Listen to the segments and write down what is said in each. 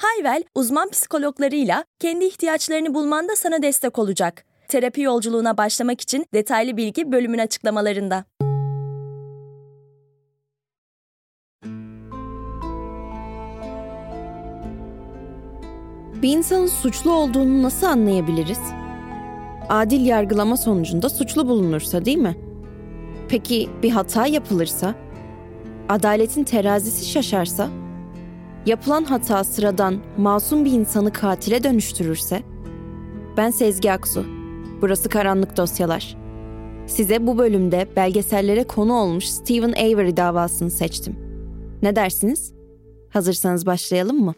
Hayvel, uzman psikologlarıyla kendi ihtiyaçlarını bulmanda sana destek olacak. Terapi yolculuğuna başlamak için detaylı bilgi bölümün açıklamalarında. Bir insanın suçlu olduğunu nasıl anlayabiliriz? Adil yargılama sonucunda suçlu bulunursa değil mi? Peki bir hata yapılırsa? Adaletin terazisi şaşarsa? Yapılan hata sıradan masum bir insanı katile dönüştürürse? Ben Sezgi Aksu. Burası Karanlık Dosyalar. Size bu bölümde belgesellere konu olmuş Stephen Avery davasını seçtim. Ne dersiniz? Hazırsanız başlayalım mı?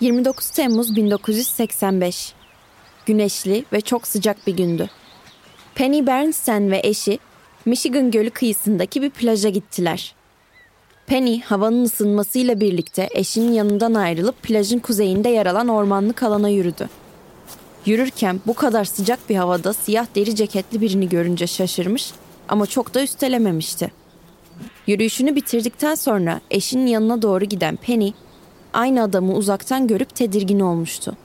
29 Temmuz 1985. Güneşli ve çok sıcak bir gündü. Penny Bernstein ve eşi Michigan Gölü kıyısındaki bir plaja gittiler. Penny havanın ısınmasıyla birlikte eşinin yanından ayrılıp plajın kuzeyinde yer alan ormanlık alana yürüdü. Yürürken bu kadar sıcak bir havada siyah deri ceketli birini görünce şaşırmış ama çok da üstelememişti. Yürüyüşünü bitirdikten sonra eşinin yanına doğru giden Penny aynı adamı uzaktan görüp tedirgin olmuştu.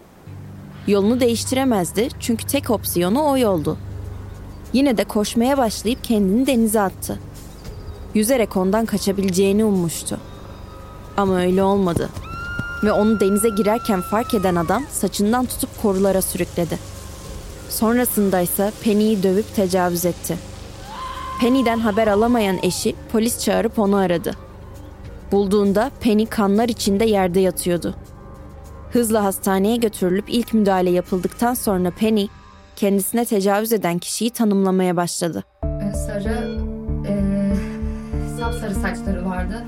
Yolunu değiştiremezdi çünkü tek opsiyonu o yoldu. Yine de koşmaya başlayıp kendini denize attı. Yüzerek ondan kaçabileceğini ummuştu. Ama öyle olmadı. Ve onu denize girerken fark eden adam saçından tutup korulara sürükledi. Sonrasında ise Penny'i dövüp tecavüz etti. Penny'den haber alamayan eşi polis çağırıp onu aradı. Bulduğunda Penny kanlar içinde yerde yatıyordu. Hızla hastaneye götürülüp ilk müdahale yapıldıktan sonra Penny kendisine tecavüz eden kişiyi tanımlamaya başladı. Ee, sarı, e, sapsarı saçları vardı.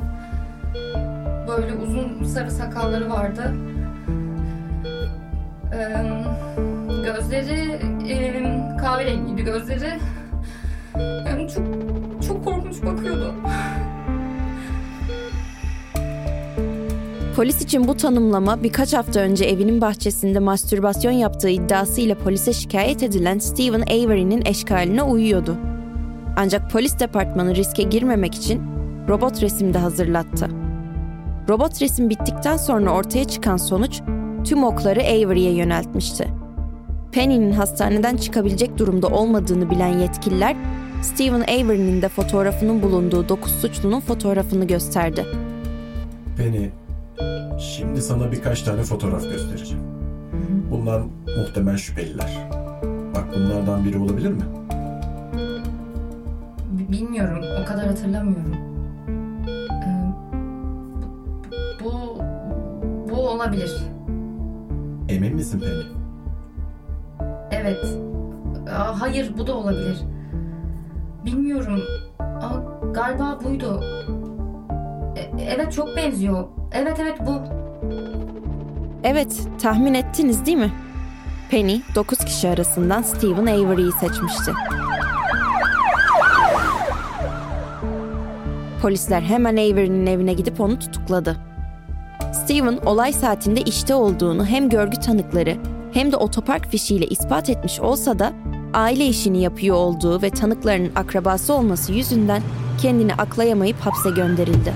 Böyle uzun sarı sakalları vardı. Ee, gözleri e, kahverengiydi gözleri. Yani çok çok korkunç bakıyordu. Polis için bu tanımlama birkaç hafta önce evinin bahçesinde mastürbasyon yaptığı iddiasıyla polise şikayet edilen Stephen Avery'nin eşkaline uyuyordu. Ancak polis departmanı riske girmemek için robot resim de hazırlattı. Robot resim bittikten sonra ortaya çıkan sonuç tüm okları Avery'e yöneltmişti. Penny'nin hastaneden çıkabilecek durumda olmadığını bilen yetkililer Stephen Avery'nin de fotoğrafının bulunduğu 9 suçlunun fotoğrafını gösterdi. Penny, Şimdi sana birkaç tane fotoğraf göstereceğim. Bunlar muhtemel şüpheliler. Bak bunlardan biri olabilir mi? Bilmiyorum. O kadar hatırlamıyorum. Ee, bu bu olabilir. Emin misin Penny? Evet. Aa, hayır bu da olabilir. Bilmiyorum. Aa, galiba buydu. E, evet çok benziyor. Evet evet bu. Evet, tahmin ettiniz değil mi? Penny, 9 kişi arasından Stephen Avery'yi seçmişti. Polisler hemen Avery'nin evine gidip onu tutukladı. Stephen olay saatinde işte olduğunu hem görgü tanıkları hem de otopark fişiyle ispat etmiş olsa da aile işini yapıyor olduğu ve tanıklarının akrabası olması yüzünden kendini aklayamayıp hapse gönderildi.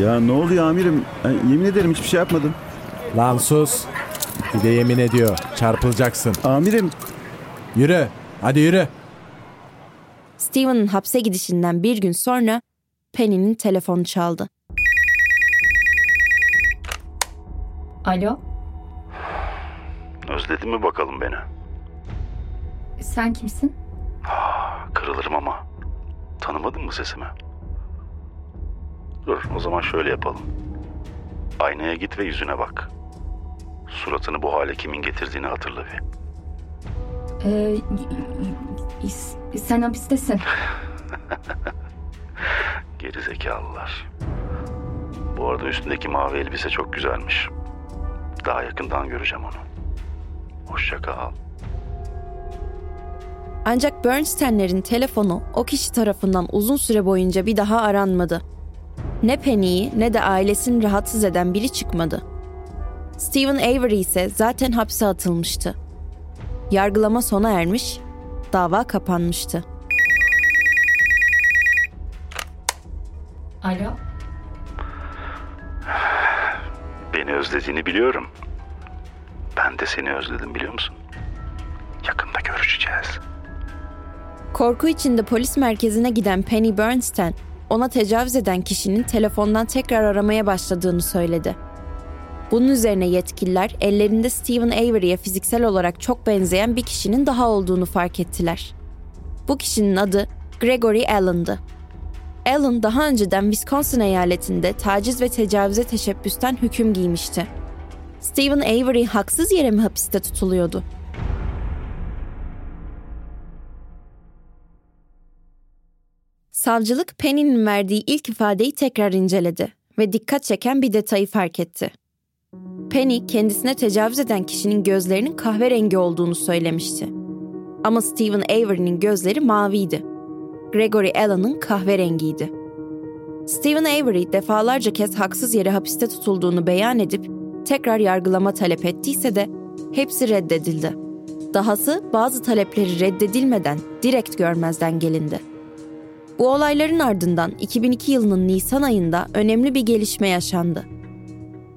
Ya ne oluyor amirim? Ben yemin ederim hiçbir şey yapmadım. Lan sus. Bir de yemin ediyor. Çarpılacaksın. Amirim. Yürü. Hadi yürü. Steven'ın hapse gidişinden bir gün sonra Penny'nin telefonu çaldı. Alo? Özledin mi bakalım beni? Sen kimsin? Kırılırım ama. Tanımadın mı sesimi? Dur o zaman şöyle yapalım. Aynaya git ve yüzüne bak. Suratını bu hale kimin getirdiğini hatırla bir. Ee, y- y- y- sen hapistesin. Geri zekalılar. Bu arada üstündeki mavi elbise çok güzelmiş. Daha yakından göreceğim onu. Hoşça kal. Ancak Bernstein'lerin telefonu o kişi tarafından uzun süre boyunca bir daha aranmadı. Ne Penny'yi ne de ailesini rahatsız eden biri çıkmadı. Stephen Avery ise zaten hapse atılmıştı. Yargılama sona ermiş, dava kapanmıştı. Alo. Beni özlediğini biliyorum. Ben de seni özledim biliyor musun? Yakında görüşeceğiz. Korku içinde polis merkezine giden Penny Bernstein, ona tecavüz eden kişinin telefondan tekrar aramaya başladığını söyledi. Bunun üzerine yetkililer ellerinde Stephen Avery'e fiziksel olarak çok benzeyen bir kişinin daha olduğunu fark ettiler. Bu kişinin adı Gregory Allen'dı. Allen daha önceden Wisconsin eyaletinde taciz ve tecavüze teşebbüsten hüküm giymişti. Stephen Avery haksız yere mi hapiste tutuluyordu? Savcılık Penny'nin verdiği ilk ifadeyi tekrar inceledi ve dikkat çeken bir detayı fark etti. Penny kendisine tecavüz eden kişinin gözlerinin kahverengi olduğunu söylemişti. Ama Stephen Avery'nin gözleri maviydi. Gregory Allen'ın kahverengiydi. Stephen Avery defalarca kez haksız yere hapiste tutulduğunu beyan edip tekrar yargılama talep ettiyse de hepsi reddedildi. Dahası bazı talepleri reddedilmeden direkt görmezden gelindi. Bu olayların ardından 2002 yılının Nisan ayında önemli bir gelişme yaşandı.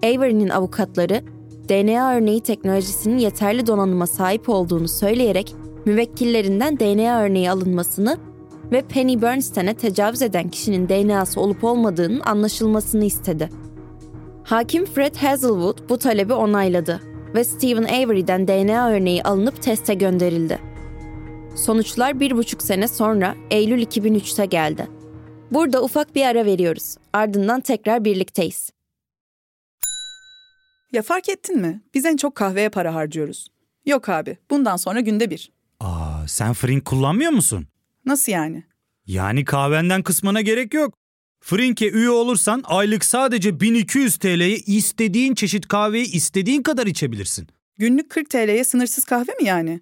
Avery'nin avukatları DNA örneği teknolojisinin yeterli donanıma sahip olduğunu söyleyerek müvekkillerinden DNA örneği alınmasını ve Penny Bernstein'e tecavüz eden kişinin DNA'sı olup olmadığının anlaşılmasını istedi. Hakim Fred Hazelwood bu talebi onayladı ve Stephen Avery'den DNA örneği alınıp teste gönderildi. Sonuçlar bir buçuk sene sonra Eylül 2003'te geldi. Burada ufak bir ara veriyoruz. Ardından tekrar birlikteyiz. Ya fark ettin mi? Biz en çok kahveye para harcıyoruz. Yok abi, bundan sonra günde bir. Aa, sen Frink kullanmıyor musun? Nasıl yani? Yani kahvenden kısmına gerek yok. Frink'e üye olursan aylık sadece 1200 TL'ye istediğin çeşit kahveyi istediğin kadar içebilirsin. Günlük 40 TL'ye sınırsız kahve mi yani?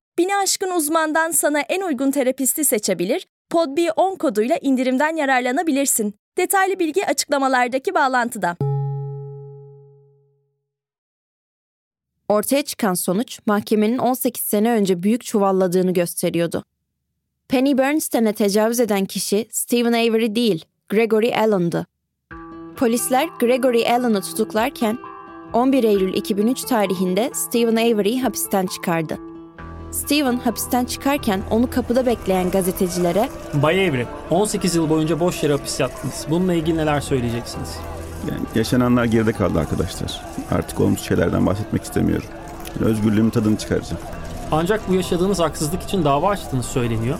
Bini aşkın uzmandan sana en uygun terapisti seçebilir, podb10 koduyla indirimden yararlanabilirsin. Detaylı bilgi açıklamalardaki bağlantıda. Ortaya çıkan sonuç mahkemenin 18 sene önce büyük çuvalladığını gösteriyordu. Penny Bernstein'e tecavüz eden kişi Stephen Avery değil, Gregory Allen'dı. Polisler Gregory Allen'ı tutuklarken 11 Eylül 2003 tarihinde Stephen Avery'i hapisten çıkardı. Stephen hapisten çıkarken onu kapıda bekleyen gazetecilere Bay Evri, 18 yıl boyunca boş yere hapis yattınız. Bununla ilgili neler söyleyeceksiniz? Yani yaşananlar geride kaldı arkadaşlar. Artık olmuş şeylerden bahsetmek istemiyorum. Yani özgürlüğümün tadını çıkaracağım. Ancak bu yaşadığınız haksızlık için dava açtığınız söyleniyor.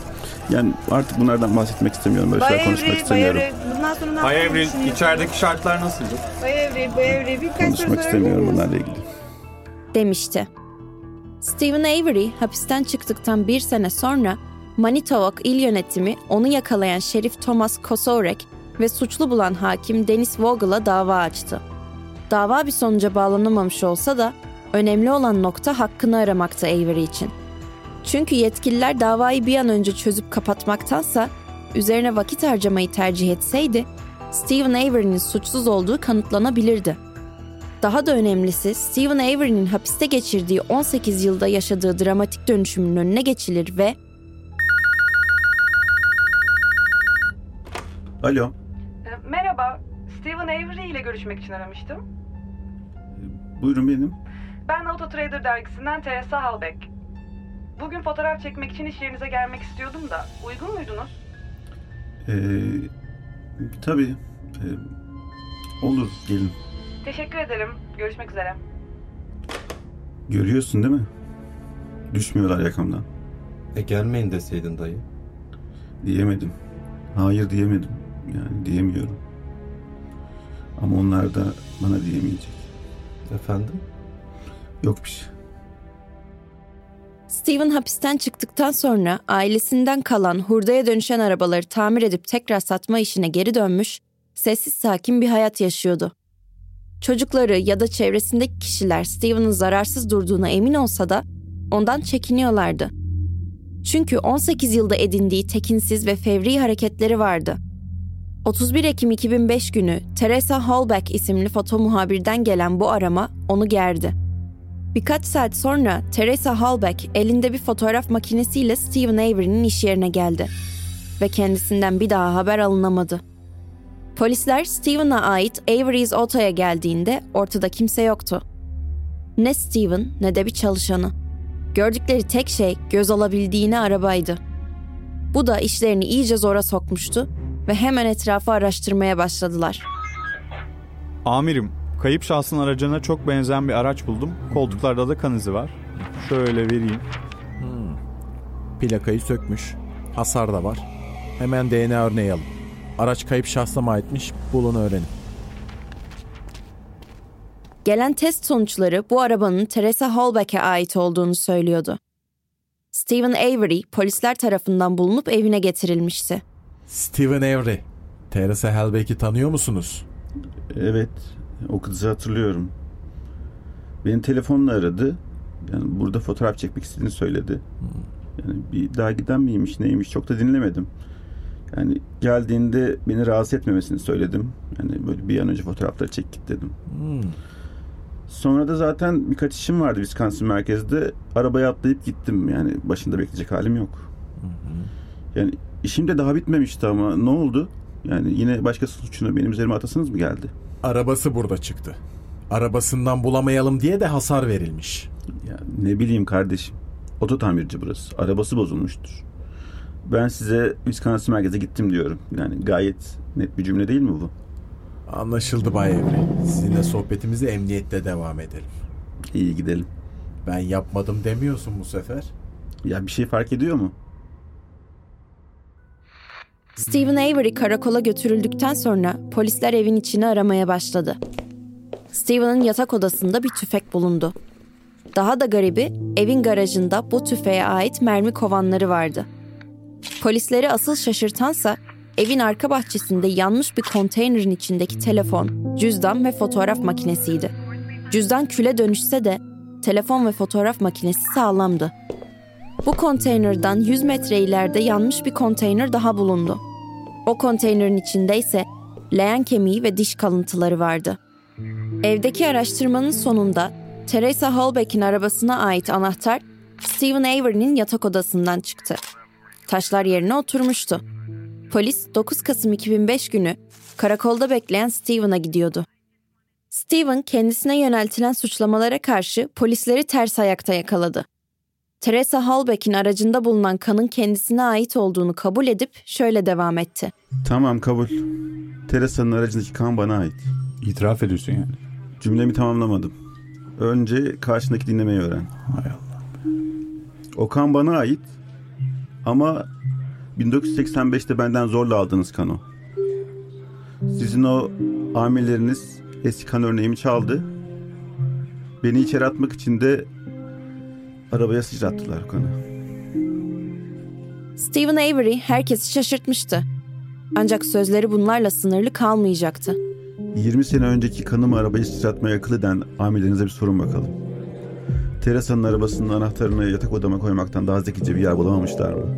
Yani artık bunlardan bahsetmek istemiyorum. Böyle şeyler konuşmak istemiyorum. Bundan sonra ne Bay yapmayı düşünüyorsun? içerideki şartlar nasıldı? Bay Evri, Bay Evri birkaç soru Konuşmak sorabilir istemiyorum bunlarla ilgili. demişti. Stephen Avery hapisten çıktıktan bir sene sonra Manitowoc il yönetimi onu yakalayan Şerif Thomas Kosorek ve suçlu bulan hakim Dennis Vogel'a dava açtı. Dava bir sonuca bağlanamamış olsa da önemli olan nokta hakkını aramakta Avery için. Çünkü yetkililer davayı bir an önce çözüp kapatmaktansa üzerine vakit harcamayı tercih etseydi Stephen Avery'nin suçsuz olduğu kanıtlanabilirdi. Daha da önemlisi Stephen Avery'nin hapiste geçirdiği 18 yılda yaşadığı dramatik dönüşümün önüne geçilir ve Alo. E, Merhaba, Stephen Avery ile görüşmek için aramıştım. Buyurun benim. Ben Autotrader dergisinden Teresa Halbeck. Bugün fotoğraf çekmek için iş yerinize gelmek istiyordum da, uygun muydunuz? Ee, tabii. Ee, olur gelin. Teşekkür ederim, görüşmek üzere. Görüyorsun değil mi? Düşmüyorlar yakamdan. E gelmeyin deseydin dayı. Diyemedim. Hayır diyemedim. Yani diyemiyorum. Ama onlar da bana diyemeyecek. Efendim? Yok bir şey. Steven hapisten çıktıktan sonra ailesinden kalan hurdaya dönüşen arabaları tamir edip tekrar satma işine geri dönmüş, sessiz sakin bir hayat yaşıyordu. Çocukları ya da çevresindeki kişiler Steven'ın zararsız durduğuna emin olsa da ondan çekiniyorlardı. Çünkü 18 yılda edindiği tekinsiz ve fevri hareketleri vardı. 31 Ekim 2005 günü Teresa Hallback isimli foto muhabirden gelen bu arama onu gerdi. Birkaç saat sonra Teresa Hallback elinde bir fotoğraf makinesiyle Stephen Avery'nin iş yerine geldi ve kendisinden bir daha haber alınamadı. Polisler Stephen'a ait Avery's Auto'ya geldiğinde ortada kimse yoktu. Ne Stephen ne de bir çalışanı. Gördükleri tek şey göz alabildiğine arabaydı. Bu da işlerini iyice zora sokmuştu ve hemen etrafı araştırmaya başladılar. Amirim, kayıp şahsın aracına çok benzeyen bir araç buldum. Koltuklarda da kan izi var. Şöyle vereyim. Plakayı sökmüş. Hasar da var. Hemen DNA örneği alın. Araç kayıp şahsa mı aitmiş bulun öğrenin. Gelen test sonuçları bu arabanın Teresa Hallback'e ait olduğunu söylüyordu. Stephen Avery polisler tarafından bulunup evine getirilmişti. Stephen Avery. Teresa Hellbeck'i tanıyor musunuz? Evet. O kızı hatırlıyorum. Beni telefonla aradı. Yani burada fotoğraf çekmek istediğini söyledi. Yani bir daha giden miymiş neymiş çok da dinlemedim. Yani geldiğinde beni rahatsız etmemesini söyledim. Yani böyle bir an önce fotoğrafları çek git dedim. Hmm. Sonra da zaten birkaç işim vardı Wisconsin merkezde. Arabaya atlayıp gittim. Yani başında bekleyecek halim yok. Yani işim de daha bitmemişti ama ne oldu? Yani yine başkası suçunu benim üzerime atasınız mı geldi? Arabası burada çıktı. Arabasından bulamayalım diye de hasar verilmiş. Ya ne bileyim kardeşim. Oto tamirci burası. Arabası bozulmuştur. Ben size Wisconsin merkeze gittim diyorum. Yani gayet net bir cümle değil mi bu? Anlaşıldı Bay Avery. Sizinle sohbetimize emniyette devam edelim. İyi gidelim. Ben yapmadım demiyorsun bu sefer. Ya bir şey fark ediyor mu? Stephen Avery karakola götürüldükten sonra polisler evin içini aramaya başladı. Stephen'ın yatak odasında bir tüfek bulundu. Daha da garibi evin garajında bu tüfeğe ait mermi kovanları vardı. Polisleri asıl şaşırtansa evin arka bahçesinde yanmış bir konteynerin içindeki telefon, cüzdan ve fotoğraf makinesiydi. Cüzdan küle dönüşse de telefon ve fotoğraf makinesi sağlamdı. Bu konteynerdan 100 metre ileride yanmış bir konteyner daha bulundu. O konteynerin içinde ise leğen kemiği ve diş kalıntıları vardı. Evdeki araştırmanın sonunda Teresa Hallbeck'in arabasına ait anahtar Stephen Avery'nin yatak odasından çıktı. Taşlar yerine oturmuştu. Polis 9 Kasım 2005 günü karakolda bekleyen Stephen'a gidiyordu. Stephen kendisine yöneltilen suçlamalara karşı polisleri ters ayakta yakaladı. Teresa Hallbeck'in aracında bulunan kanın kendisine ait olduğunu kabul edip şöyle devam etti. Tamam kabul. Teresa'nın aracındaki kan bana ait. İtiraf ediyorsun yani. Cümlemi tamamlamadım. Önce karşındaki dinlemeyi öğren. Hay Allah. O kan bana ait ama 1985'te benden zorla aldığınız kan o. Sizin o amirleriniz eski kan örneğimi çaldı. Beni içeri atmak için de arabaya sıçrattılar kanı. Stephen Avery herkesi şaşırtmıştı. Ancak sözleri bunlarla sınırlı kalmayacaktı. 20 sene önceki kanımı arabayı sıçratmaya akıl eden amirlerinize bir sorun bakalım. Teresa'nın arabasının anahtarını yatak odama koymaktan daha zekice bir yer bulamamışlar mı?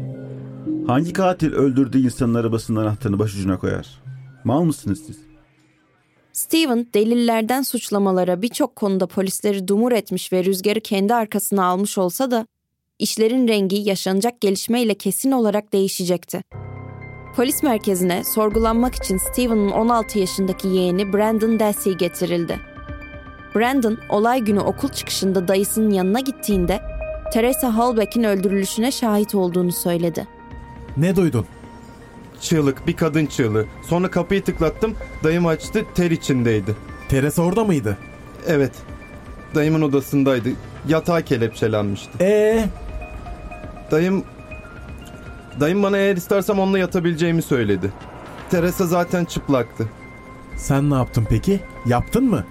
Hangi katil öldürdüğü insanın arabasının anahtarını başucuna koyar? Mal mısınız siz? Steven delillerden suçlamalara birçok konuda polisleri dumur etmiş ve rüzgarı kendi arkasına almış olsa da işlerin rengi yaşanacak gelişmeyle kesin olarak değişecekti. Polis merkezine sorgulanmak için Steven'ın 16 yaşındaki yeğeni Brandon Dassey getirildi. Brandon olay günü okul çıkışında dayısının yanına gittiğinde Teresa Halbeck'in öldürülüşüne şahit olduğunu söyledi. Ne duydun? Çığlık, bir kadın çığlığı. Sonra kapıyı tıklattım, dayım açtı, ter içindeydi. Teresa orada mıydı? Evet. Dayımın odasındaydı. Yatağa kelepçelenmişti. Ee, Dayım... Dayım bana eğer istersem onunla yatabileceğimi söyledi. Teresa zaten çıplaktı. sen ne yaptın peki? Yaptın mı?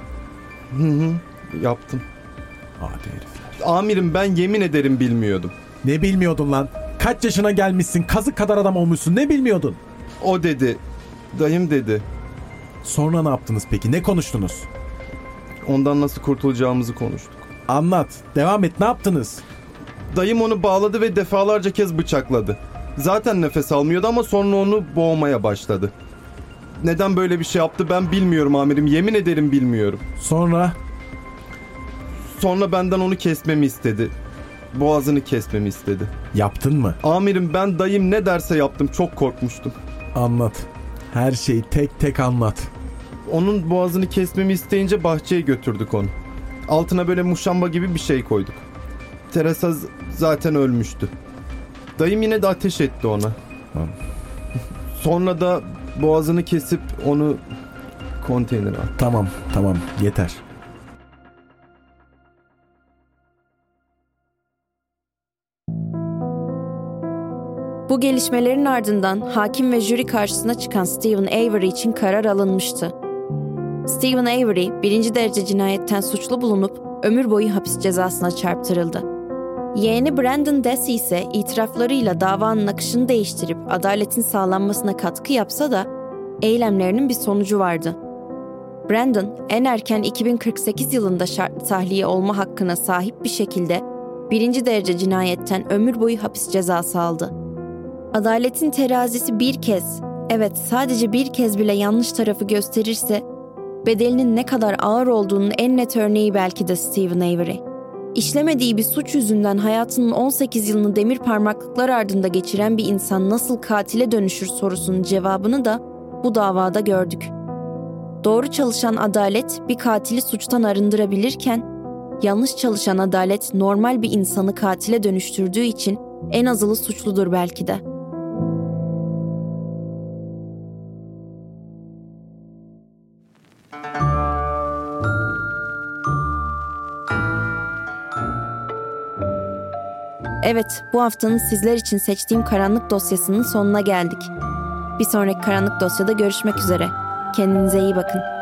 Hı hı, yaptım. Hadi herif. Amirim ben yemin ederim bilmiyordum. Ne bilmiyordun lan? Kaç yaşına gelmişsin? Kazık kadar adam olmuşsun. Ne bilmiyordun? O dedi. Dayım dedi. Sonra ne yaptınız peki? Ne konuştunuz? Ondan nasıl kurtulacağımızı konuştuk. Anlat. Devam et. Ne yaptınız? Dayım onu bağladı ve defalarca kez bıçakladı. Zaten nefes almıyordu ama sonra onu boğmaya başladı. Neden böyle bir şey yaptı ben bilmiyorum amirim. Yemin ederim bilmiyorum. Sonra? Sonra benden onu kesmemi istedi. Boğazını kesmemi istedi. Yaptın mı? Amirim ben dayım ne derse yaptım. Çok korkmuştum. Anlat. Her şeyi tek tek anlat. Onun boğazını kesmemi isteyince bahçeye götürdük onu. Altına böyle muşamba gibi bir şey koyduk. Teresa zaten ölmüştü. Dayım yine de ateş etti ona. Sonra da boğazını kesip onu konteynere attı. Tamam, tamam. Yeter. Bu gelişmelerin ardından hakim ve jüri karşısına çıkan Stephen Avery için karar alınmıştı. Stephen Avery birinci derece cinayetten suçlu bulunup ömür boyu hapis cezasına çarptırıldı. Yeğeni Brandon Dassey ise itiraflarıyla davanın akışını değiştirip adaletin sağlanmasına katkı yapsa da eylemlerinin bir sonucu vardı. Brandon en erken 2048 yılında şartlı tahliye olma hakkına sahip bir şekilde birinci derece cinayetten ömür boyu hapis cezası aldı. Adaletin terazisi bir kez, evet sadece bir kez bile yanlış tarafı gösterirse, bedelinin ne kadar ağır olduğunun en net örneği belki de Stephen Avery. İşlemediği bir suç yüzünden hayatının 18 yılını demir parmaklıklar ardında geçiren bir insan nasıl katile dönüşür sorusunun cevabını da bu davada gördük. Doğru çalışan adalet bir katili suçtan arındırabilirken, yanlış çalışan adalet normal bir insanı katile dönüştürdüğü için en azılı suçludur belki de. Evet, bu haftanın sizler için seçtiğim karanlık dosyasının sonuna geldik. Bir sonraki karanlık dosyada görüşmek üzere. Kendinize iyi bakın.